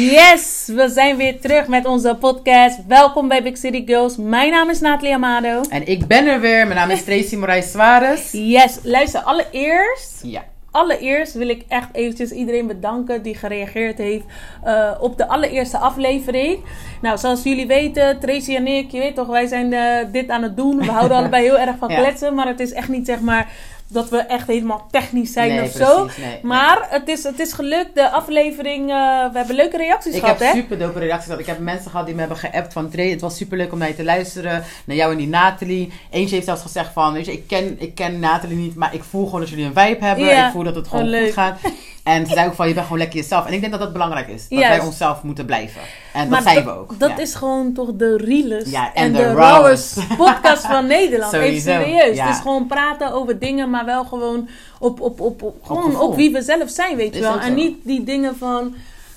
Yes, we zijn weer terug met onze podcast. Welkom bij Big City Girls. Mijn naam is Nathalie Amado. En ik ben er weer. Mijn naam is Tracy Moraes Suarez. Yes, luister, allereerst, Ja. allereerst wil ik echt eventjes iedereen bedanken die gereageerd heeft eh, op de allereerste aflevering. Nou, zoals jullie weten, Tracy en ik, je weet toch, wij zijn eh, dit aan het doen. We houden allebei heel erg van Ja. kletsen, maar het is echt niet zeg maar dat we echt helemaal technisch zijn Nee, of zo. precies, nee, nee. maar het is, het is gelukt, de aflevering, eh, we hebben leuke reacties Ik gehad, heb hè? super dope reacties gehad. Ik heb mensen gehad die me hebben geappt van Trey. Het was super leuk om naar je te luisteren. Naar jou en die Nathalie. Eentje heeft zelfs gezegd van, weet je, ik ken, ik ken Nathalie niet, maar ik voel gewoon dat jullie een vibe hebben. Ja. Ik voel dat het gewoon Oh, goed gaat. En ze zei ook van, je bent gewoon lekker jezelf. En ik denk dat dat belangrijk is. Dat wij onszelf moeten blijven. En Maar dat zijn we ook. Dat Ja. is gewoon toch de realest Ja, en, de, de rawest podcast van Nederland. Even serieus. ja. Het is gewoon praten over dingen, maar wel gewoon op, op, op, op, gewoon gevoel. op wie we zelf zijn, weet je wel. En niet die dingen van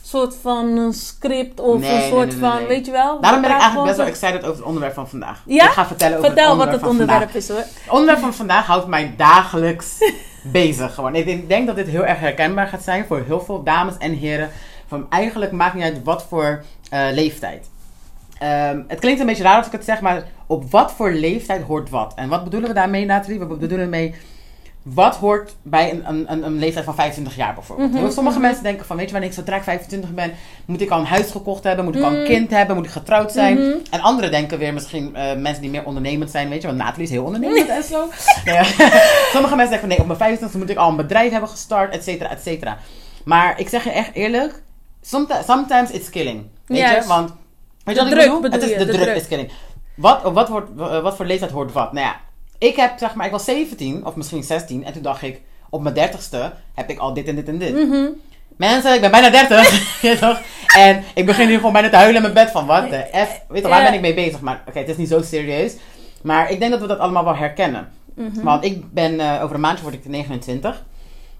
soort van een script of Nee, een nee, soort nee, van, weet je wel. Daarom ben ik eigenlijk best wel excited over het onderwerp van vandaag. Ja? Ik ga vertellen over Vertel het wat het onderwerp vandaag. is hoor. Het onderwerp van vandaag houdt mij dagelijks bezig. Gewoon. Ik denk- denk dat dit heel erg herkenbaar gaat zijn voor heel veel dames en heren. Van eigenlijk maakt niet uit wat voor eh, leeftijd. Ehm, het klinkt een beetje raar als ik het zeg, maar op wat voor leeftijd hoort wat? En wat bedoelen we daarmee, Nathalie? We bedoelen mee, wat hoort bij een, een, een, leeftijd van 25 jaar bijvoorbeeld? Mhm, Sommige mhm. mensen denken van, weet je, wanneer ik zodra ik 25 ben, moet ik al een huis gekocht hebben, moet ik al Mhm. een kind hebben, moet ik getrouwd zijn. Mhm. En anderen denken weer misschien eh, mensen die meer ondernemend zijn, weet je, want Nathalie is heel ondernemend en zo. Sommige mensen denken van, nee, op mijn 25 moet ik al een bedrijf hebben gestart, et cetera, et cetera. Maar ik zeg je echt eerlijk, sometimes, sometimes it's killing. Weet je, want, weet je wat druk ik bedoel? bedoel het is de, de druk, druk. is killing. Wat, wat, wordt, wat voor leeftijd hoort wat? Nou ja, ik heb, zeg maar, ik was 17 of misschien 16 en toen dacht ik, op mijn 30ste heb ik al dit en dit en dit. Mhm. Mensen, ik ben bijna 30. je toch? En ik begin nu gewoon bijna te huilen in mijn bed van wat de F. Weet je, waar ben ik mee bezig? Maar oké, het is niet zo serieus. Maar ik denk dat we dat allemaal wel herkennen. Mhm. Want ik ben, eh, over een maandje word ik 29.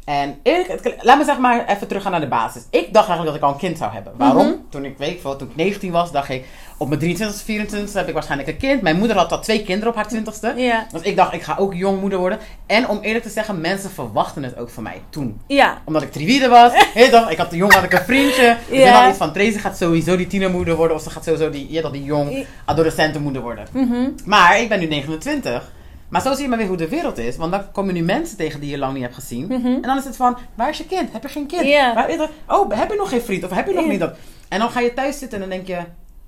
En eerlijk, het laat me zeg maar even teruggaan naar de basis. Ik dacht eigenlijk dat ik al een kind zou hebben. Waarom? Mhm. Toen ik weet, veel, toen ik 19 was, dacht ik, op mijn 23 24 heb ik waarschijnlijk een kind. Mijn moeder had al twee kinderen op haar 20ste. Ja. Dus ik dacht, ik ga ook jongmoeder worden. En om eerlijk te zeggen, mensen verwachten het ook van mij toen Ja. omdat ik triviede was. Je? Ik had de jong had ik een vriendje. Dus Ja. had iets van Tracy gaat sowieso die tienermoeder worden. Of ze gaat sowieso die, je, dat die jong I- adolescentenmoeder worden. Mhm. Maar ik ben nu 29. Maar zo zie je maar weer hoe de wereld is. Want dan komen nu mensen tegen die je lang niet hebt gezien. Mhm. En dan is het van, waar is je kind? Heb je geen kind? Ja. Waar, je, oh, heb je nog geen vriend? Of heb je nog Ja. niet dat? En dan ga je thuis zitten en dan denk je...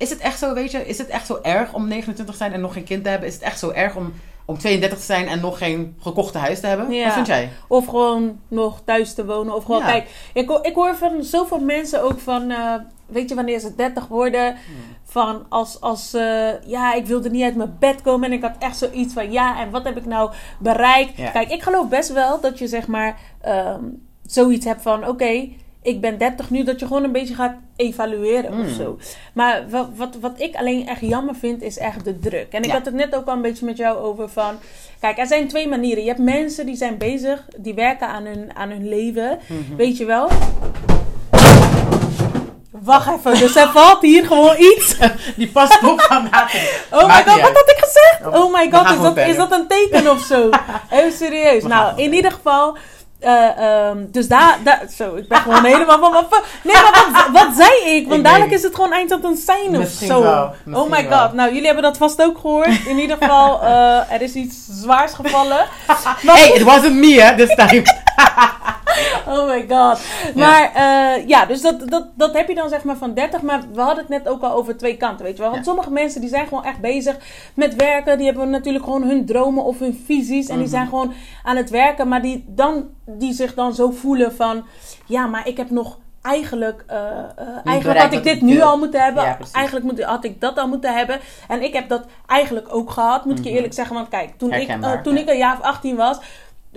Is het echt zo, weet je? Is het echt zo erg om 29 te zijn en nog geen kind te hebben? Is het echt zo erg om, om 32 te zijn en nog geen gekochte huis te hebben? Ja. Wat vind jij? Of gewoon nog thuis te wonen. Of gewoon, Ja. kijk, ik, hoor- ik hoor van zoveel mensen ook van, eh, weet je, wanneer ze 30 worden, van als, als eh, ja, ik wilde niet uit mijn bed komen en ik had echt zoiets van, ja, en wat heb ik nou bereikt? Ja. Kijk, ik geloof best wel dat je, zeg maar, ehm, zoiets hebt van, oké, ik ben 30 nu, dat je gewoon een beetje gaat evalueren of Mm. zo. Maar wat, wat, wat ik alleen echt jammer vind, is echt de druk. En ik Ja. had het net ook al een beetje met jou over van... Kijk, er zijn twee manieren. Je hebt mensen die zijn bezig, die werken aan hun, aan hun leven. Mhm. Weet je wel? Wacht even, dus er valt hier gewoon iets. Die past op van Nathalie. Oh my god, wat had ik gezegd? Oh, Oh my god, is dat, is dat een teken of zo? Heel serieus. We gaan Nou, in verder. ieder geval... eh, ehm, dus daar, daar, zo, ik ben gewoon helemaal van, wat, nee, maar wat, wat zei ik? Want Ik dadelijk is het gewoon eind tot een sein of zo. wel, oh my wel. god, nou jullie hebben dat vast ook gehoord. In ieder geval, eh, er is iets zwaars gevallen. Hey, it wasn't me, hè, this time. Oh my god. Maar eh, ja, dus dat, dat, dat heb je dan zeg maar van 30. Maar we hadden het net ook al over twee kanten, weet je wel. Want sommige mensen die zijn gewoon echt bezig met werken. Die hebben natuurlijk gewoon hun dromen of hun visies. En die Mhm. zijn gewoon aan het werken. Maar die, dan, die zich dan zo voelen van... Ja, maar ik heb nog eigenlijk... eh, eh, eigenlijk had ik dit nu wil. al moeten hebben. Ja, eigenlijk moet, had ik dat al moeten hebben. En ik heb dat eigenlijk ook gehad, moet ik je Mhm. eerlijk zeggen. Want kijk, toen, ik, toen ja. ik een jaar of 18 was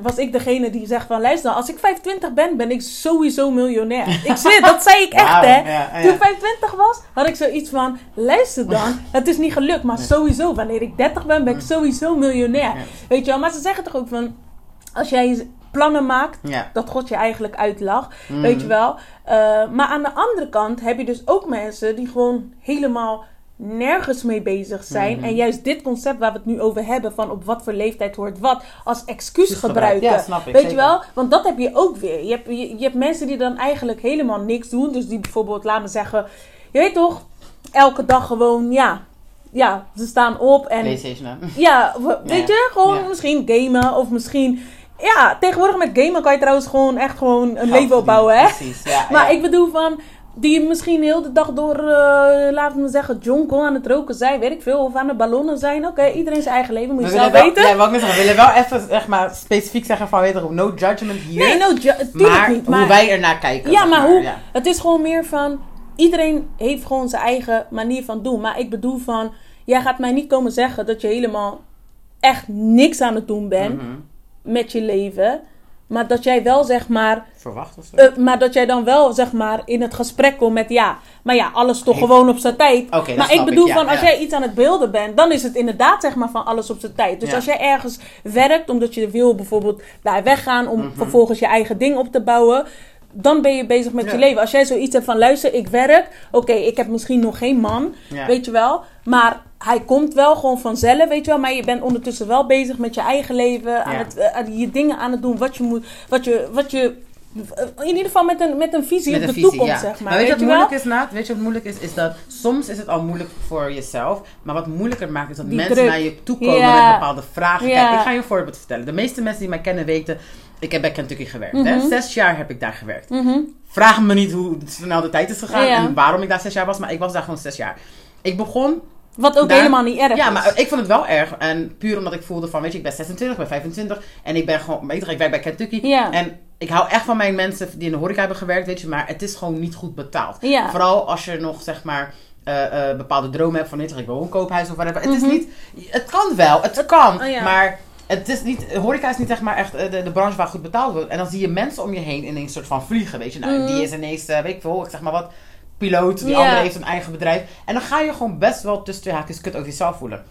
was ik degene die zegt van luister, als ik 25 ben, ben ik sowieso miljonair. Ik zweer, dat zei ik echt hè. ja, ja. Toen ik 25 was, had ik zoiets van luister dan, het is niet gelukt, maar sowieso, wanneer ik 30 ben, ben ik sowieso miljonair. Ja. Weet je wel, maar ze zeggen toch ook van, als jij plannen maakt, dat God je eigenlijk uitlacht, Mm. weet je wel. Eh, maar aan de andere kant heb je dus ook mensen die gewoon helemaal nergens mee bezig zijn. Mhm. En juist dit concept waar we het nu over hebben, van op wat voor leeftijd hoort wat, als excuus gebruiken. Ja, snap ik, Weet je wel? Want dat heb je ook weer. Je hebt, je, je hebt mensen die dan eigenlijk helemaal niks doen. Dus die bijvoorbeeld, laat me zeggen, je weet toch, elke dag gewoon, ja, ja, ze staan op en PlayStation. ja, we- weet je, gewoon Ja. misschien gamen of misschien. Ja, tegenwoordig met gamen kan je trouwens gewoon echt gewoon een Geld leven opbouwen, hè? Precies, ja. Maar ja. ik bedoel van, die misschien heel de dag door, eh laten we zeggen, jonkel aan het roken zijn, weet ik veel, of aan het ballonnen zijn. Oké, iedereen zijn eigen leven, moet je zelf wel, weten. ja, wat ik we willen wel even zeg maar, specifiek zeggen van, weet je, no judgment hier. nee, no, ju- tuurlijk maar, niet. hoe wij ernaar kijken. ja, zeg maar hoe, ja. het is gewoon meer van, iedereen heeft gewoon zijn eigen manier van doen. Maar ik bedoel van, jij gaat mij niet komen zeggen dat je helemaal echt niks aan het doen bent Mhm. met je leven. Maar dat jij wel zeg maar Verwacht of zo? Eh, maar dat jij dan wel, zeg maar, in het gesprek komt met ja, maar ja, alles toch Heeft- gewoon op zijn tijd. Oké, dat maar ik bedoel ja, van, als ja. jij iets aan het beelden bent, dan is het inderdaad, zeg maar, van alles op zijn tijd. Dus Ja. als jij ergens werkt, omdat je wil bijvoorbeeld daar weggaan om Mhm. vervolgens je eigen ding op te bouwen. Dan ben je bezig met Ja. je leven. Als jij zoiets hebt van, luister, ik werk. Oké, ik heb misschien nog geen man, Ja. weet je wel. Maar hij komt wel gewoon vanzelf, weet je wel. Maar je bent ondertussen wel bezig met je eigen leven. Aan Ja. het, eh, aan je dingen aan het doen. Wat je moet, wat je, wat je in ieder geval met een, met een visie Met op de visie, toekomst, ja. zeg maar. weet je wat moeilijk is, Naat? Weet je wat moeilijk is? Is dat soms is het al moeilijk voor jezelf. Maar wat moeilijker maakt is dat Die mensen druk. naar je toe komen met bepaalde vragen. Kijk, ik ga je een voorbeeld vertellen. De meeste mensen die mij kennen weten... Ik heb bij Kentucky gewerkt. hè? Mhm. Zes jaar heb ik daar gewerkt. Mhm. Vraag me niet hoe snel de tijd is gegaan Ja. en waarom ik daar zes jaar was. Maar ik was daar gewoon zes jaar. Ik begon Wat ook Daar- helemaal niet erg Ja, is. maar ik vond het wel erg. En puur omdat ik voelde van, weet je, ik ben 26, ik ben 25. En ik ben gewoon, weet je, ik werk bij Kentucky. Ja. En ik hou echt van mijn mensen die in de horeca hebben gewerkt, weet je. Maar het is gewoon niet goed betaald. Ja. Vooral als je nog, zeg maar, eh, eh, bepaalde dromen hebt van, je, ik wil een koophuis of whatever. Het Mhm. is niet, het kan wel, het kan. oh ja. Maar het is niet, horeca is niet zeg maar echt eh, de, de branche waar goed betaald wordt. En dan zie je mensen om je heen in een soort van vliegen, weet je. Nou, Mhm. die is ineens, eh, weet ik veel, ik zeg maar wat, piloot. Die andere heeft een eigen bedrijf. En dan ga je gewoon best wel tussen twee haakjes kut over jezelf voelen.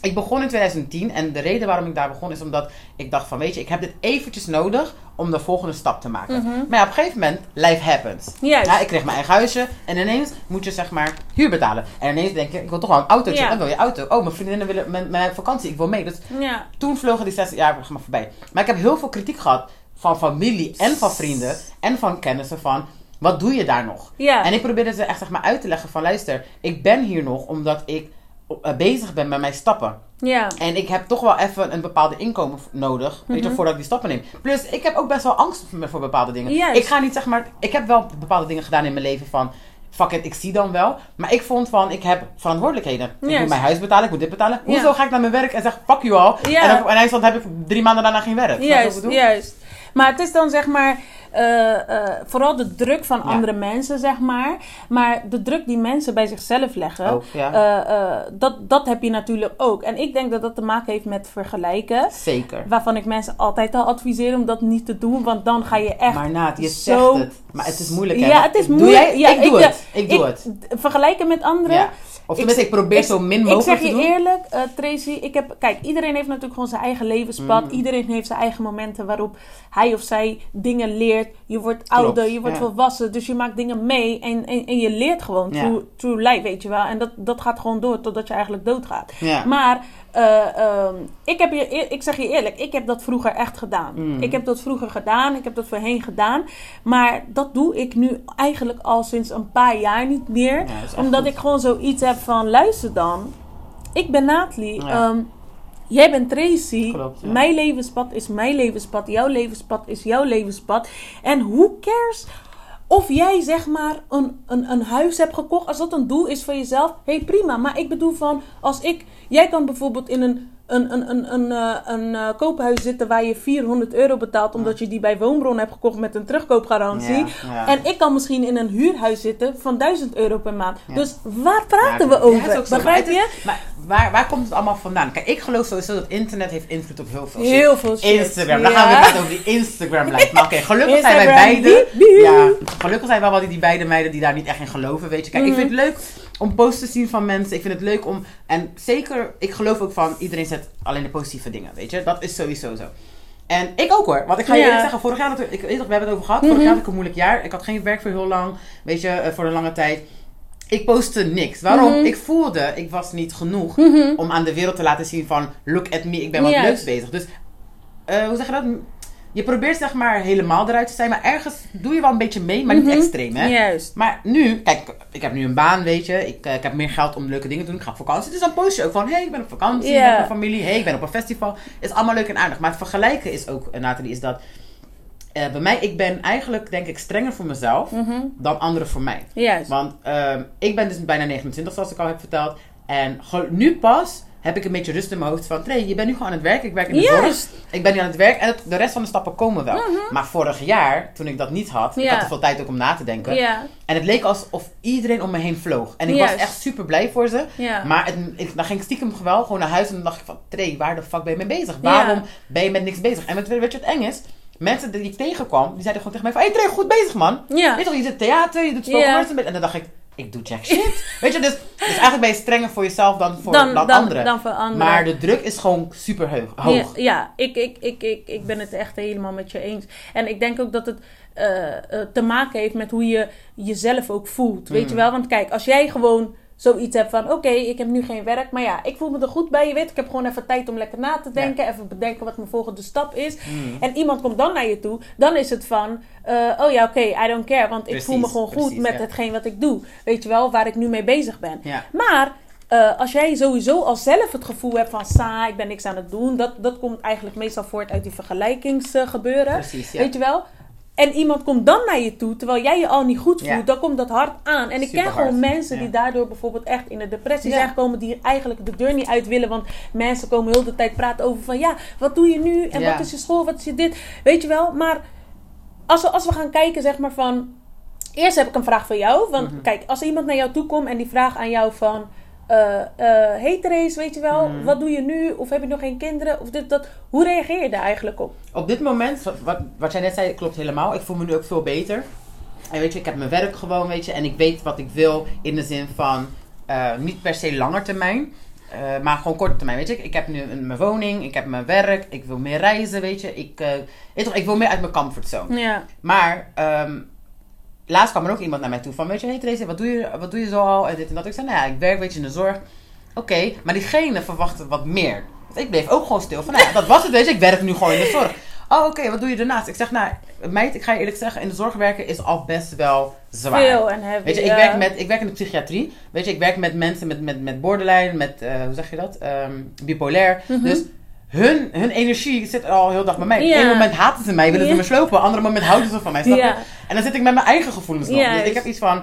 Ik begon in 2010 en de reden waarom ik daar begon is omdat ik dacht van weet je, ik heb dit eventjes nodig om de volgende stap te maken. Mhm. Maar ja, op een gegeven moment, life happens. Juist. Ja, ik kreeg mijn eigen huisje en ineens moet je zeg maar huur betalen. En ineens denk je, ik wil toch wel een autootje. Ja. En wil je auto? Oh, mijn vriendinnen willen met mijn vakantie, ik wil mee. Dus ja. toen vlogen die zes jaar maar, voorbij. Maar ik heb heel veel kritiek gehad van familie en van vrienden en van kennissen van... Wat doe je daar nog? Ja. En ik probeerde ze echt zeg maar, uit te leggen van... Luister, ik ben hier nog omdat ik eh, bezig ben met mijn stappen. ja. En ik heb toch wel even een bepaalde inkomen nodig. Weet je, Mhm. voordat ik die stappen neem. Plus, ik heb ook best wel angst voor, voor bepaalde dingen. Ik ga niet zeg maar... Ik heb wel bepaalde dingen gedaan in mijn leven van... Fuck it, ik zie dan wel. Maar ik vond van, ik heb verantwoordelijkheden. Ik Juist. moet mijn huis betalen, ik moet dit betalen. Hoezo ga ik naar mijn werk en zeg fuck you al? Ja. En, dan, en IJsland heb ik drie maanden daarna geen werk. Ik Juist, juist. Maar het is dan zeg maar eh, eh, vooral de druk van Ja. andere mensen, zeg maar. Maar de druk die mensen bij zichzelf leggen, Ook, ja. eh, dat, dat heb je natuurlijk ook. En ik denk dat dat te maken heeft met vergelijken. Zeker. Waarvan ik mensen altijd al adviseer om dat niet te doen. Want dan ga je echt. Maar Naat, je zo- zegt het. Maar het is moeilijk hè. Ja, het is moeilijk. Ja, ik doe ik- het. Ik doe ik- het. Vergelijken met anderen. Ja. Of tenminste, ik, probeer zo min Ik mogelijk zeg te je doen. eerlijk, eh, Tracy. Ik heb, kijk, iedereen heeft natuurlijk gewoon zijn eigen levenspad. Mhm. Iedereen heeft zijn eigen momenten waarop hij of zij dingen leert. Je wordt ouder, je wordt ja. volwassen. Dus je maakt dingen mee en, en, en je leert gewoon Ja. through, through life, weet je wel. En dat, dat gaat gewoon door totdat je eigenlijk doodgaat. Ja. Maar eh, ehm, ik, heb je, ik zeg je eerlijk, ik heb dat vroeger echt gedaan. Mm. Ik heb dat vroeger gedaan, ik heb dat voorheen gedaan. Maar dat doe ik nu eigenlijk al sinds een paar jaar niet meer. Omdat goed. ik gewoon zoiets heb van, luister dan. Ik ben Nathalie. Ja. Jij bent Tracy. Klopt, ja. Mijn levenspad is mijn levenspad. Jouw levenspad is jouw levenspad. En hoe cares of jij zeg maar een, een, een huis hebt gekocht. Als dat een doel is voor jezelf. hey, prima. Maar ik bedoel van, als ik... Jij kan bijvoorbeeld in een... Een, een, een, een, eh, een eh, koophuis zitten waar je 400 euro betaalt. omdat je die bij Woonbron hebt gekocht met een terugkoopgarantie. Ja, ja. En ik kan misschien in een huurhuis zitten van 1000 euro per maand. Ja. Dus waar praten we over? Begrijp Maar je? maar waar, waar komt het allemaal vandaan? Kijk, ik geloof sowieso dat internet heeft invloed op heel veel shit. Heel veel shit. Instagram. Dan gaan we het over die Instagram lijst. Maar oké, gelukkig zijn wij beide. Ja, gelukkig zijn wel die, die beide meiden die daar niet echt in geloven. Weet je, kijk, Mhm. ik vind het leuk om posts te zien van mensen. Ik vind het leuk om. En zeker, ik geloof ook van iedereen zet alleen de positieve dingen. Weet je, dat is sowieso zo. En ik ook hoor. Want ik ga je Ja. eerlijk zeggen, vorig jaar, ik, nog, we hebben het over gehad. Mhm. Vorig jaar had ik een moeilijk jaar. Ik had geen werk voor heel lang. Weet je, eh, voor een lange tijd. ik postte niks. Waarom? Mhm. Ik voelde, ik was niet genoeg Mhm. om aan de wereld te laten zien van, look at me, ik ben wat leuks bezig. Dus, eh, hoe zeg je dat? Je probeert zeg maar helemaal eruit te zijn, maar ergens doe je wel een beetje mee, maar niet Mhm. extreem, hè? Juist. Maar nu, kijk, ik heb nu een baan, weet je. Ik, eh, ik heb meer geld om leuke dingen te doen. Ik ga op vakantie. Dus dan post je ook van, hé, hey, ik ben op vakantie met mijn familie. Hé, hey, ik ben op een festival. Is allemaal leuk en aardig. Maar het vergelijken is ook, eh, Nathalie, is dat... eh, bij mij, ik ben eigenlijk, denk ik, strenger voor mezelf Mhm. dan anderen voor mij. Juist. Want ehm, ik ben dus bijna 29, zoals ik al heb verteld. En nu pas heb ik een beetje rust in mijn hoofd van... Trey, je bent nu gewoon aan het werk. Ik werk in de zorg. Juist. Ik ben nu aan het werk en het- de rest van de stappen komen wel. Maar vorig jaar, toen ik dat niet had... Ik Ja. had te veel tijd ook om na te denken. Ja. En het leek alsof iedereen om me heen vloog. En ik was echt super blij voor ze. Ja. Maar het, ik, dan ging ik stiekem wel gewoon naar huis en dan dacht ik van... Trey, waar de fuck ben je mee bezig? Waarom ben je met niks bezig? En weet, weet je wat eng is? Mensen die ik tegenkwam, die zeiden gewoon tegen mij van... Hé hey, Trey, goed bezig man. Ja. Weet je je zit theater, je doet spoken beetje. En dan dacht ik, ik doe jack shit. Weet je, dus, dus eigenlijk ben je strenger voor jezelf dan voor Dan, dan, dan, anderen. dan voor anderen. Maar de druk is gewoon super hoog. Ja, ja, ik, ik, ik, ik, ik ben het echt helemaal met je eens. En ik denk ook dat het eh, eh, te maken heeft met hoe je jezelf ook voelt. Weet Mm. je wel? Want kijk, als jij gewoon zoiets hebt van... Oké, ik heb nu geen werk, maar ja, ik voel me er goed bij. Je weet, ik heb gewoon even tijd om lekker na te denken. Even bedenken wat mijn volgende stap is. Mm. En iemand komt dan naar je toe. Dan is het van... eh, oh ja, oké, I don't care. Want ik voel me gewoon goed met ja. hetgeen wat ik doe. Weet je wel, waar ik nu mee bezig ben. Ja. Maar eh, als jij sowieso al zelf het gevoel hebt van saai, ik ben niks aan het doen, dat, dat komt eigenlijk meestal voort uit die vergelijkingsgebeuren. Precies, ja. Weet je wel? En iemand komt dan naar je toe, terwijl jij je al niet goed voelt, Ja. dan komt dat hard aan. En ik ken Super gewoon hard, mensen ja. die daardoor bijvoorbeeld echt in de depressie Ja. zijn gekomen, die eigenlijk de deur niet uit willen. Want mensen komen heel de tijd praten over van ja, wat doe je nu? En wat is je school? Wat is je dit? Weet je wel? Maar als we, als we gaan kijken, zeg maar van. Eerst heb ik een vraag voor jou. Want Mhm. kijk, als iemand naar jou toe komt en die vraagt aan jou van. Eh hey Therese, weet je wel, Mhm. wat doe je nu? Of heb je nog geen kinderen? Of dit, dat. Hoe reageer je daar eigenlijk op? Op dit moment, wat, wat jij net zei, klopt helemaal. Ik voel me nu ook veel beter. En weet je, ik heb mijn werk gewoon, weet je. En ik weet wat ik wil in de zin van eh, niet per se langer termijn. maar gewoon korte termijn, weet je. Ik heb nu een, mijn woning, ik heb mijn werk, ik wil meer reizen, weet je. Ik, toch, ik wil meer uit mijn comfortzone. Ja. Maar ehm, laatst kwam er ook iemand naar mij toe van, weet je, hey Therese, wat doe je, wat doe je zo al? En dit en dat. Ik zei, nou ja, ik werk, weet je, in de zorg. Oké, maar diegene verwachtte wat meer. Ik bleef ook gewoon stil van, nou ja, dat was het, weet je. Ik werk nu gewoon in de zorg. Oh, oké, wat doe je daarnaast? Ik zeg, nou, meid, ik ga je eerlijk zeggen, in de zorg werken is al best wel zwaar. Veel en heavy. Weet je, ik werk, met, ik werk in de psychiatrie. Weet je, ik werk met mensen met, met, met borderline, met, eh, hoe zeg je dat? Ehm, bipolair. Mhm. Dus hun, hun energie zit al heel dag bij mij. Op Ja. één moment haten ze mij, willen ze me slopen. Op een ander moment houden ze van mij, snap je? En dan zit ik met mijn eigen gevoelens nog. Dus ik heb iets van,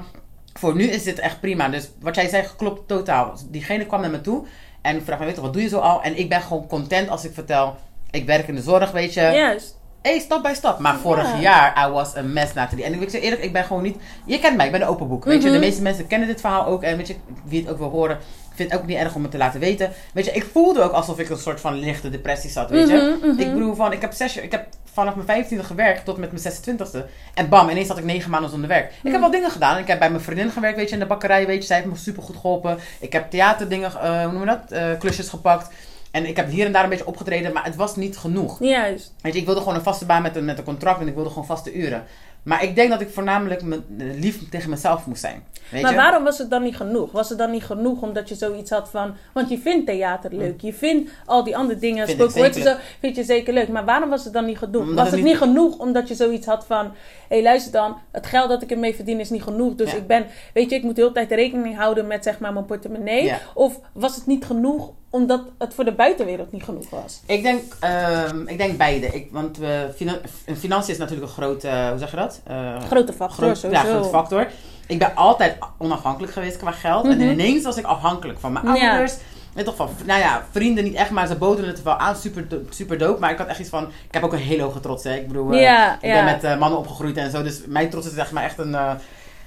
voor nu is dit echt prima. Dus wat jij zei, klopt totaal. Diegene kwam naar me toe en vraagt me, weet je, wat doe je zo al? En ik ben gewoon content als ik vertel, ik werk in de zorg, weet je. Juist. Hey, stap bij stap. Maar vorig Ja. jaar, I was a mess, Nathalie. En ik zeg eerlijk, ik ben gewoon niet... Je kent mij, ik ben een open boek. Weet je, Mhm. de meeste mensen kennen dit verhaal ook. En weet je, wie het ook wil horen, vind het ook niet erg om het te laten weten. Weet je, ik voelde ook alsof ik een soort van lichte depressie zat, weet je. Mhm, mhm. Ik bedoel, van, ik heb zes. Ik heb vanaf mijn 25e gewerkt tot met mijn 26e. En bam, ineens had ik negen maanden zonder werk. Ik heb wel dingen gedaan. Ik heb bij mijn vriendin gewerkt, weet je, in de bakkerij, weet je. Zij heeft me super goed geholpen. Ik heb theaterdingen, eh, hoe noem je dat? Eh, klusjes gepakt. En ik heb hier en daar een beetje opgetreden, maar het was niet genoeg. Juist. Weet je, ik wilde gewoon een vaste baan met een, met een contract en ik wilde gewoon vaste uren. Maar ik denk dat ik voornamelijk me, lief tegen mezelf moest zijn. Weet Maar je? waarom was het dan niet genoeg? Was het dan niet genoeg omdat je zoiets had van... Want je vindt theater leuk. Je vindt al die andere dingen. Vind spoken zo. Vind je zeker leuk. Maar waarom was het dan niet genoeg? Omdat was het het niet- niet genoeg omdat je zoiets had van... Hé, hey, luister dan. Het geld dat ik ermee verdien is niet genoeg. Dus Ja. ik ben... Weet je, ik moet de hele tijd rekening houden met zeg maar mijn portemonnee. Ja. Of was het niet genoeg omdat het voor de buitenwereld niet genoeg was? Ik denk, ehm, ik denk beide. Ik, want we, fina- financiën is natuurlijk een grote, hoe zeg je dat? Eh, Grote factor, groot, sowieso. ja, grote factor. Ik ben altijd onafhankelijk geweest qua geld. En Mhm. ineens was ik afhankelijk van mijn Ja. ouders. En toch van, nou ja, vrienden niet echt, maar ze boden het wel aan. Super, super dope. Maar ik had echt iets van, ik heb ook een hele hoge trots. Hè. Ik bedoel, eh, Ja, ik ja. ben met eh, mannen opgegroeid en zo. Dus mijn trots is echt maar echt een,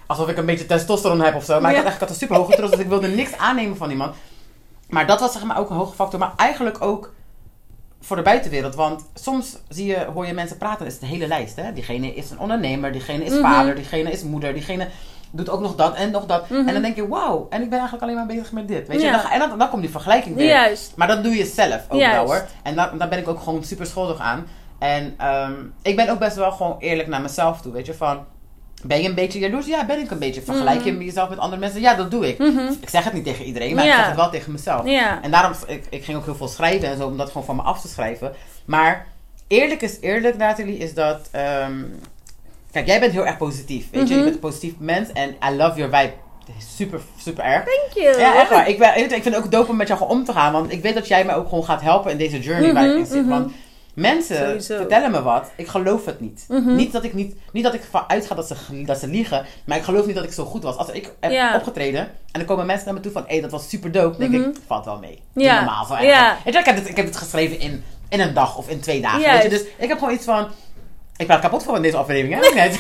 alsof ik een beetje testosteron heb of zo. Maar ik Ja. had echt ik had een super hoge trots, dus ik wilde niks aannemen van iemand. Maar dat was zeg maar ook een hoge factor. Maar eigenlijk ook voor de buitenwereld. Want soms zie je, hoor je mensen praten, is de hele lijst. Hè? Diegene is een ondernemer, diegene is Mhm. vader, diegene is moeder, diegene doet ook nog dat en nog dat. Mhm. En dan denk je, wauw, en ik ben eigenlijk alleen maar bezig met dit. Weet je? Ja. Dan, en dan, dan komt die vergelijking weer. Juist. Maar dat doe je zelf ook Juist. wel hoor. En daar, daar ben ik ook gewoon super schuldig aan. En ehm, ik ben ook best wel gewoon eerlijk naar mezelf toe. Weet je, van Ben je een beetje jaloers? Ja, ben ik een beetje. Vergelijk je jezelf met andere mensen? Ja, dat doe ik. Mhm. Ik zeg het niet tegen iedereen, maar ik zeg het wel tegen mezelf. Ja. En daarom, ik, ik ging ook heel veel schrijven en zo, om dat gewoon van me af te schrijven. Maar eerlijk is eerlijk, Nathalie, is dat... ehm, kijk, jij bent heel erg positief, weet je? Je Mhm. bent een positief mens en I love your vibe. Super, super erg. Thank you. Ja, echt waar. Ik, ben, ik vind het ook dope om met jou om te gaan. Want ik weet dat jij mij ook gewoon gaat helpen in deze journey waar ik in zit. Mhm, Want mensen Sowieso. vertellen me wat. Ik geloof het niet. Mhm. Niet dat ik, niet, niet dat ik ervan uitga dat ze, dat ze liegen. Maar ik geloof niet dat ik zo goed was. Als ik heb Ja. opgetreden en dan komen mensen naar me toe van... Hé, dat was super dope. Denk Mhm. ik, valt wel mee. Ja. normaal. Zo Ja. eigenlijk. Weet je, ik, heb het, ik heb het geschreven in, in een dag of in twee dagen. Weet je? Dus ik heb gewoon iets van... Ik ben kapot voor in deze aflevering, hè? Net.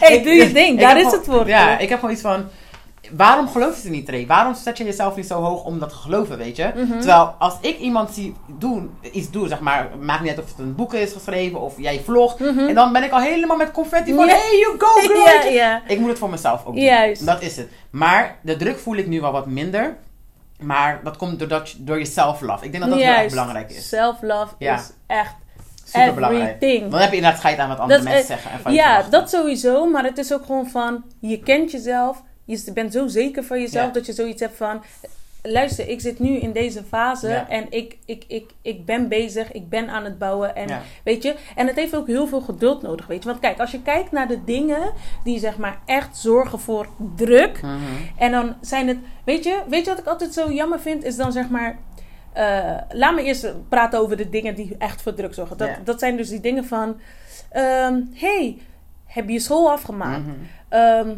Hey, Ik- doe je ding. Daar is het voor. Ja, ik heb gewoon iets van... Waarom geloof je ze niet, Ray? Waarom zet je jezelf niet zo hoog om dat te geloven, weet je? Mhm. Terwijl als ik iemand zie doen, iets doen, zeg maar, maakt niet uit of het een boek is geschreven of jij vlogt. Mhm. En dan ben ik al helemaal met confetti van, hey, you go girl! Ik moet het voor mezelf ook doen. Juist. Dat is het. Maar de druk voel ik nu wel wat minder. Maar dat komt doordat, door je self-love. Ik denk dat dat heel erg Juist. belangrijk is. Self-love Ja. is echt Super belangrijk. Dan heb je inderdaad scheid aan wat andere Dat mensen zeggen. En van je Ja, dat sowieso. Maar het is ook gewoon van, je kent jezelf. Je bent zo zeker van jezelf Ja. dat je zoiets hebt van... Luister, ik zit nu in deze fase Ja. en ik, ik, ik, ik ben bezig, ik ben aan het bouwen. En Ja. weet je, en het heeft ook heel veel geduld nodig, weet je. Want kijk, als je kijkt naar de dingen die zeg maar echt zorgen voor druk. Mhm. En dan zijn het, weet je, weet je wat ik altijd zo jammer vind? Is dan zeg maar, eh, laat me eerst praten over de dingen die echt voor druk zorgen. Dat, dat zijn dus die dingen van, ehm, hey, heb je je school afgemaakt? Ehm,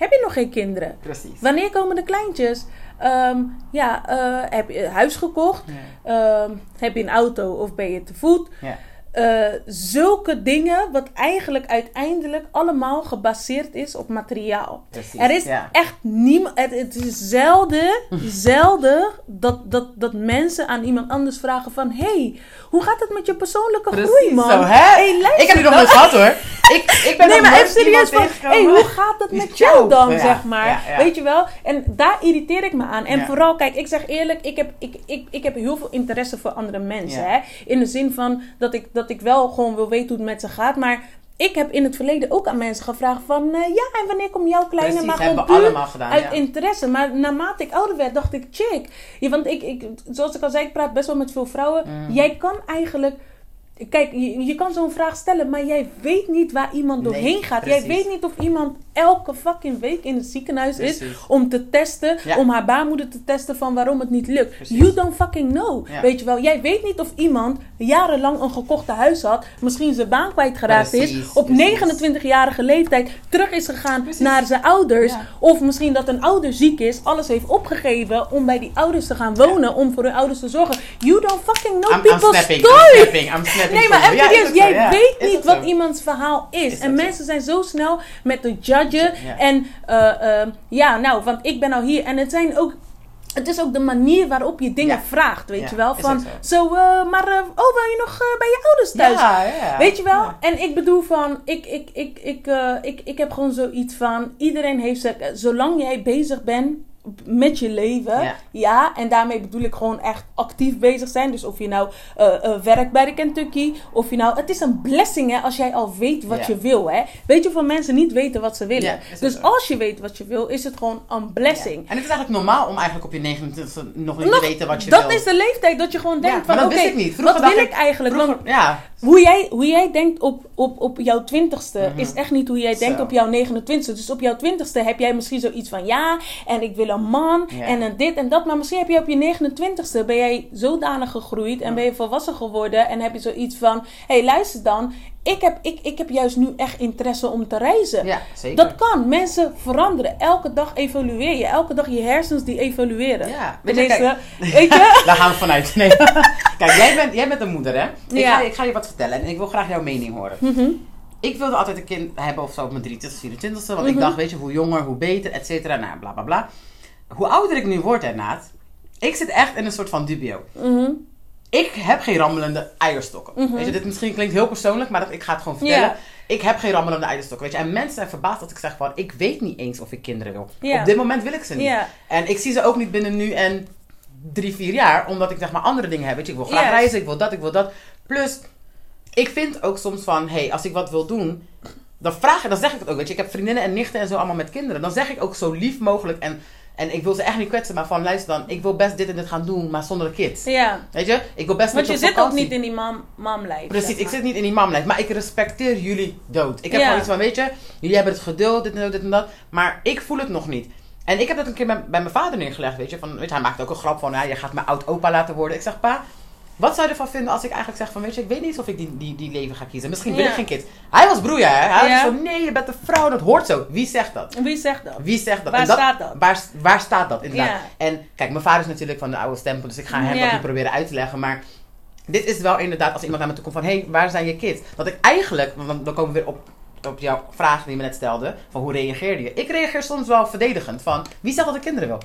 heb je nog geen kinderen? Precies. Wanneer komen de kleintjes? Ehm, ja, eh, heb je een huis gekocht? Ja. Ehm, heb je een auto of ben je te voet? Ja. Eh, zulke dingen, wat eigenlijk uiteindelijk allemaal gebaseerd is op materiaal. Precies. Er is ja. echt niemand. Het, het is zelden, zelden dat, dat, dat mensen aan iemand anders vragen van: hey, hoe gaat het met je persoonlijke groei, man? zo, hè? Hey, ik heb die nog nooit gehad hoor. Ik, ik ben Nee, nog maar even serieus van, hey, hoe gaat het met jou dan, Ja, zeg maar? ja. Weet je wel? En daar irriteer ik me aan. En vooral, kijk, ik zeg eerlijk, ik heb, ik, ik, ik heb heel veel interesse voor andere mensen. Hè? In de zin van dat ik, dat ik wel gewoon wil weten hoe het met ze gaat. Maar ik heb in het verleden ook aan mensen gevraagd van... eh, ja, en wanneer komt jouw kleine? Precies, maar gewoon puur allemaal gedaan. uit ja. interesse. Maar naarmate ik ouder werd, dacht ik, chick. Ja, want ik, ik, zoals ik al zei, ik praat best wel met veel vrouwen. Mm. Jij kan eigenlijk... Kijk, je, je kan zo'n vraag stellen, maar jij weet niet waar iemand Nee, doorheen gaat. Jij weet niet of iemand elke fucking week in het ziekenhuis is om te testen, Ja. om haar baarmoeder te testen van waarom het niet lukt. Precies. You don't fucking know. Ja. Weet je wel, jij weet niet of iemand jarenlang een gekochte huis had, misschien zijn baan kwijtgeraakt is, op precies. 29-jarige leeftijd terug is gegaan naar zijn ouders. Ja. Of misschien dat een ouder ziek is, alles heeft opgegeven om bij die ouders te gaan wonen, om voor hun ouders te zorgen. You don't fucking know I'm, I'm snapping, story. I'm snapping, I'm snapping. Nee, maar even jij weet niet wat iemands verhaal is. Is en zo. mensen zijn zo snel met Ja. En eh, eh, ja, nou, want ik ben al hier. En het zijn ook. Het is ook de manier waarop je dingen Ja. vraagt, weet Ja, je wel. Van, zo, eh, maar, eh, oh, wil je nog bij je ouders thuis? Ja, ja. Weet je wel? En ik bedoel van, ik, ik, ik, ik, ik, ik heb gewoon zoiets van, iedereen heeft zolang jij bezig bent met je leven, Ja. ja. en daarmee bedoel ik gewoon echt actief bezig zijn. Dus of je nou eh, eh, werkt bij de Kentucky, of je nou, het is een blessing hè, als jij al weet wat Ja. je wil. Hè. Weet je, veel mensen niet weten wat ze willen. Ja, dus zo. als je weet wat je wil, is het gewoon een blessing. En het is eigenlijk normaal om eigenlijk op je 29 nog niet Nog- te weten wat je dat wil. is de leeftijd dat je gewoon denkt van, maar oké, dat wist ik niet. Vroeger wat wil ik- ik eigenlijk? Vroeger- ja, hoe jij, hoe jij denkt op, op, op jouw twintigste Mhm. is echt niet hoe jij denkt Zo. op jouw 29ste. Dus op jouw twintigste heb jij misschien zoiets van ja, en ik wil een man Ja. en een dit en dat. Maar misschien heb je op je 29ste ben jij zodanig gegroeid en Ja. ben je volwassen geworden en heb je zoiets van hé, hey, luister dan. Ik heb, ik, ik heb juist nu echt interesse om te reizen. ja, zeker. Dat kan. Mensen veranderen. Elke dag evolueer je. Elke dag je hersens die evalueren. Ja, weet je, kijk, weet je? daar gaan we vanuit. Nee. kijk, jij bent, jij bent een moeder, hè? Ik, Ja. ga, ik ga je wat vertellen en ik wil graag jouw mening horen. Mhm. Ik wilde altijd een kind hebben of zo op mijn 23 24ste. Want Mhm. ik dacht, weet je, hoe jonger, hoe beter, et cetera. Nou, bla bla bla. Hoe ouder ik nu word, Naat, ik zit echt in een soort van dubio. Mhm. Ik heb geen rammelende eierstokken. Mhm. Weet je, dit misschien klinkt heel persoonlijk, maar dat, ik ga het gewoon vertellen. Ik heb geen rammelende eierstokken. Weet je, en mensen zijn verbaasd dat ik zeg van, ik weet niet eens of ik kinderen wil. Op dit moment wil ik ze niet. En ik zie ze ook niet binnen nu en drie, vier jaar, omdat ik zeg maar andere dingen heb. Weet je, ik wil graag Yes. reizen, ik wil dat, ik wil dat. Plus, ik vind ook soms van, hé, hey, als ik wat wil doen, dan vraag ik, dan zeg ik het ook. Weet je, ik heb vriendinnen en nichten en zo allemaal met kinderen. Dan zeg ik ook zo lief mogelijk en... En ik wil ze echt niet kwetsen, maar van luister dan, ik wil best dit en dit gaan doen, maar zonder de kids. Ja. Weet je, ik wil best Want je zit ook niet in die mam, mamlijf. Precies, zeg ik zit niet in die mamlijf, maar ik respecteer jullie dood. Ik heb Ja. gewoon iets van, weet je, jullie hebben het geduld, dit en dat, dit en dat, maar ik voel het nog niet. En ik heb dat een keer bij, bij mijn vader neergelegd, weet je, van, weet je, hij maakt ook een grap van, ja, je gaat mijn oud-opa laten worden. Ik zeg, pa, wat zou je ervan vinden als ik eigenlijk zeg van, weet je, ik weet niet of ik die, die, die leven ga kiezen. Misschien wil Ja. ik geen kind. Hij was broeia, hè. Hij Ja. was zo, nee, je bent een vrouw, dat hoort zo. Wie zegt dat? Wie zegt dat? Wie zegt dat? Waar dat, staat dat? Waar, waar staat dat, inderdaad? Ja. En kijk, mijn vader is natuurlijk van de oude stempel, dus ik ga hem dat niet proberen uit te leggen. Maar dit is wel inderdaad, als iemand naar me toe komt van, hé, hey, waar zijn je kids? Dat ik eigenlijk, want dan, komen we weer op, op jouw vraag die je me net stelde, van hoe reageerde je? Ik reageer soms wel verdedigend, van, wie zegt dat ik kinderen wil?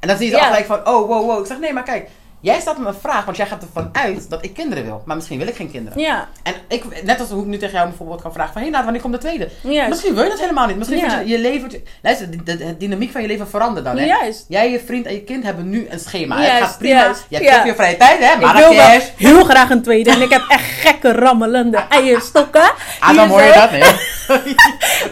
En dan zie je Ja. gelijk van, oh, wow, wow. Ik zeg, nee, maar kijk, jij stelt me een vraag, want jij gaat ervan uit dat ik kinderen wil. Maar misschien wil ik geen kinderen. Ja, En ik, net als hoe ik nu tegen jou bijvoorbeeld kan vragen van, hé, nou, wanneer komt de tweede? juist. Misschien wil je dat helemaal niet. Misschien Ja. je je leven... Luister, de, de, de dynamiek van je leven verandert dan, hè? Juist. Jij, je vriend en je kind hebben nu een schema. Het Juist, gaat prima. juist. Je hebt Ja. je vrije tijd, hè? Ik wil wel heel graag een tweede. En ik heb echt gekke rammelende eierstokken. Ah, dan hoor je dat, nee.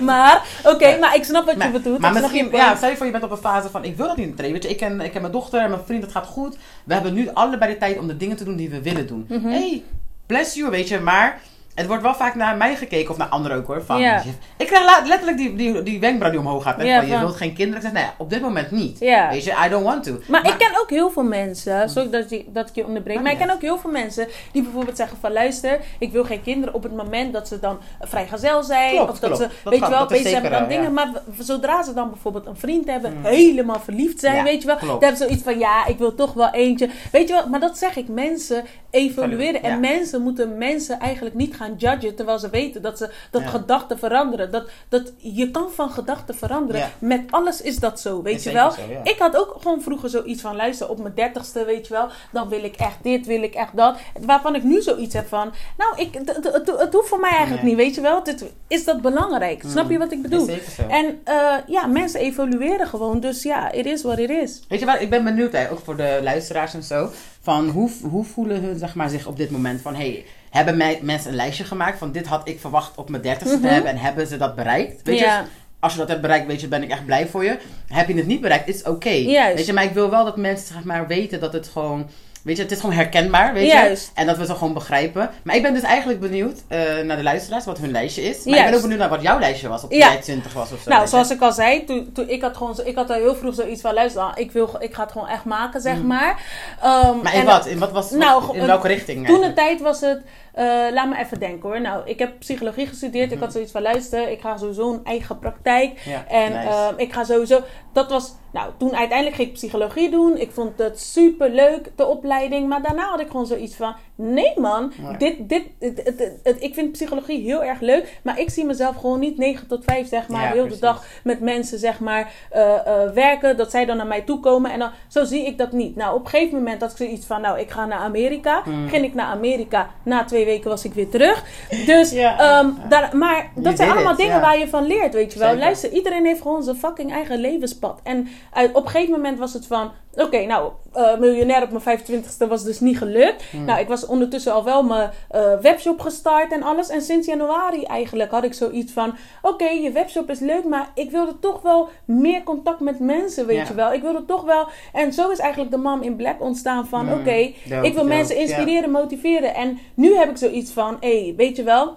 Maar, oké, maar ik snap wat je Maar, bedoelt. maar misschien, je ja, stel je voor je bent op een fase van, ik wil dat niet in treden. Weet je, ik ken, ik ken mijn dochter en mijn vriend, het gaat goed. We hebben nu allebei de tijd om de dingen te doen die we willen doen. Mhm. Hey, bless you, weet je, maar... Het wordt wel vaak naar mij gekeken, of naar anderen ook hoor. Van, Ja. Ik krijg letterlijk die, die, die wenkbrauw die omhoog gaat. Hè, Ja, van, je wilt geen kinderen. Ik zeg, nee, op dit moment niet. Ja. Weet je, I don't want to. Maar, ik ken ook heel veel mensen, sorry dat, je, dat ik je onderbreek, Oh, maar ik ken ook heel veel mensen die bijvoorbeeld zeggen van luister, ik wil geen kinderen op het moment dat ze dan vrijgezel zijn. Klopt, of dat klopt. ze, Dat weet kan, je wel, bezig dan eh, dingen. Maar zodra ze dan bijvoorbeeld een vriend hebben, Mm. helemaal verliefd zijn, weet je wel. klopt. Dan hebben ze zoiets van ja, ik wil toch wel eentje. Weet je wel, maar dat zeg ik, mensen evolueren. En mensen moeten mensen eigenlijk niet gaan judgen terwijl ze weten dat ze dat Ja. gedachten veranderen. Dat, dat, je kan van gedachten veranderen. Ja. Met alles is dat zo, weet Is je wel. zo, ja. Ik had ook gewoon vroeger zoiets van, luister, op mijn dertigste, weet je wel, dan wil ik echt dit, wil ik echt dat. Waarvan ik nu zoiets heb van, nou, ik, het, het, het, het hoeft voor mij eigenlijk Nee. niet, weet je wel. Dit, is dat belangrijk? Snap je wat ik bedoel? En eh, ja, mensen evolueren gewoon, dus ja, it is what it is. Weet je wat, ik ben benieuwd, hè, ook voor de luisteraars en zo. Van hoe, hoe voelen hun zeg maar, zich op dit moment van... Hey, hebben mij, mensen een lijstje gemaakt van dit had ik verwacht op mijn dertigste Mhm. te hebben. En hebben ze dat bereikt? Weet Ja. je, als je dat hebt bereikt, weet je, ben ik echt blij voor je. Heb je het niet bereikt, is oké. Weet je, maar ik wil wel dat mensen zeg maar, weten dat het gewoon... Weet je, het is gewoon herkenbaar, weet Juist. je. En dat we het gewoon begrijpen. Maar ik ben dus eigenlijk benieuwd eh, naar de luisteraars, wat hun lijstje is. Maar ik ben ook benieuwd naar wat jouw lijstje was, op Ja. jij 20 was of zo. Nou, zoals ik al zei, toen, toen ik had gewoon, ik had al heel vroeg zoiets van, luister, ah, ik, wil, ik ga het gewoon echt maken, zeg maar. Ehm, Mm. Maar in en- wat? In, wat was, Nou, in welke richting Toen de tijd was het, eh, laat me even denken hoor. Nou, ik heb psychologie gestudeerd. Ik had zoiets van, luister, ik ga sowieso een eigen praktijk. Mhm. Ja, En nice. ehm, ik ga sowieso, dat was, nou, toen uiteindelijk ging ik psychologie doen. Ik vond het super leuk, de opleiding. Maar daarna had ik gewoon zoiets van, nee man, dit, dit, het, het- het- het- ik vind psychologie heel erg leuk. Maar ik zie mezelf gewoon niet 9 tot 5, zeg maar, Ja, heel de dag met mensen, zeg maar, eh, eh, werken. Dat zij dan naar mij toe komen. En dan, zo zie ik dat niet. Nou, op een gegeven moment had ik zoiets van, nou, ik ga naar Amerika. Mm. Ging ik naar Amerika. Na twee weken was ik weer terug. Dus, Ja. ehm, daar, maar You dat zijn allemaal it, dingen ja. waar je van leert, weet je wel. Zeker. Luister, iedereen heeft gewoon zijn fucking eigen levenspad. En uit, op een gegeven moment was het van... Oké, nou, eh, miljonair op mijn 25ste was dus niet gelukt. Hmm. Nou, ik was ondertussen al wel mijn eh, webshop gestart en alles. En sinds januari eigenlijk had ik zoiets van... Oké, je webshop is leuk, maar ik wilde toch wel meer contact met mensen, weet je wel. Ik wilde toch wel... En zo is eigenlijk de Mam in Black ontstaan van... Hmm, Oké, ik wil dope, mensen inspireren, motiveren. En nu heb ik zoiets van... Hé, hey, weet je wel...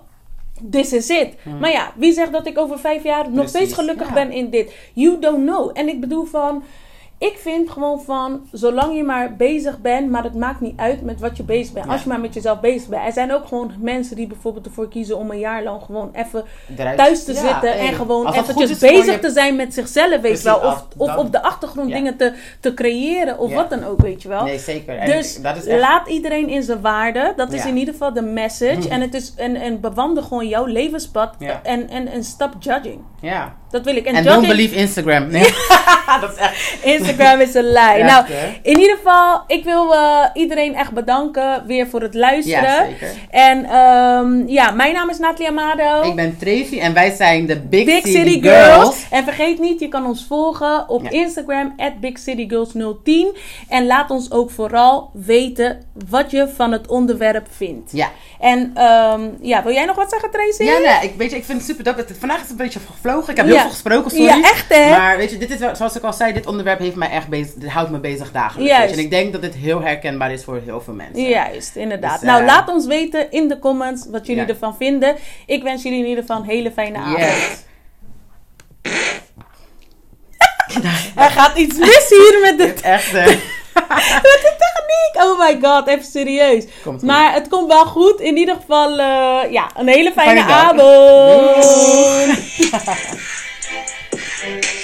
This is it. Maar ja, wie zegt dat ik over vijf jaar nog Hmm. Steeds gelukkig ja. ben in dit? You don't know. En ik bedoel van... Ik vind gewoon van, zolang je maar bezig bent, maar het maakt niet uit met wat je bezig bent. Ja. Als je maar met jezelf bezig bent. Er zijn ook gewoon mensen die bijvoorbeeld ervoor kiezen om een jaar lang gewoon even Eruit- thuis te Ja, zitten hey, en gewoon eventjes is bezig je- te zijn met zichzelf, weet je wel. Of, dan- op de achtergrond Ja. dingen te, te creëren of wat dan ook, weet je wel. Nee, zeker. En Dus dat is echt... laat iedereen in zijn waarde. Dat is in ieder geval de message. En, het is, en, en bewandel gewoon jouw levenspad. En, en, en stop judging. Ja. Dat wil ik. En En don't believe Instagram. Nee. dat is echt... Instagram is een lie. Nou, in ieder geval, ik wil eh, iedereen echt bedanken weer voor het luisteren. Ja, zeker. En ehm, ja, mijn naam is Nathalie Amado. Ik ben Tracy en wij zijn de Big, Big City, City Girls. Girls. En vergeet niet, je kan ons volgen op Ja. Instagram, at BigCityGirls010. En laat ons ook vooral weten wat je van het onderwerp vindt. Ja. En ehm, ja, wil jij nog wat zeggen, Tracy? Ja, nee, ik, weet je, ik vind het super. Het- Vandaag is het een beetje gevlogen. Ik heb heel gesproken, sorry. Ja, echt, hè? Maar weet je, dit is wel, zoals ik al zei, dit onderwerp heeft mij echt bezig, dit houdt me bezig dagelijks. Juist. En ik denk dat dit heel herkenbaar is voor heel veel mensen. Juist, inderdaad. Dus, nou, eh, laat ons weten in de comments wat jullie Ja. ervan vinden. Ik wens jullie in ieder geval een hele fijne avond. Yes. Er gaat iets mis hier met de, Dit echt, eh, met de techniek. Oh my god, even serieus. Maar het komt wel goed. In ieder geval, eh, ja, een hele fijne, avond. Thank you.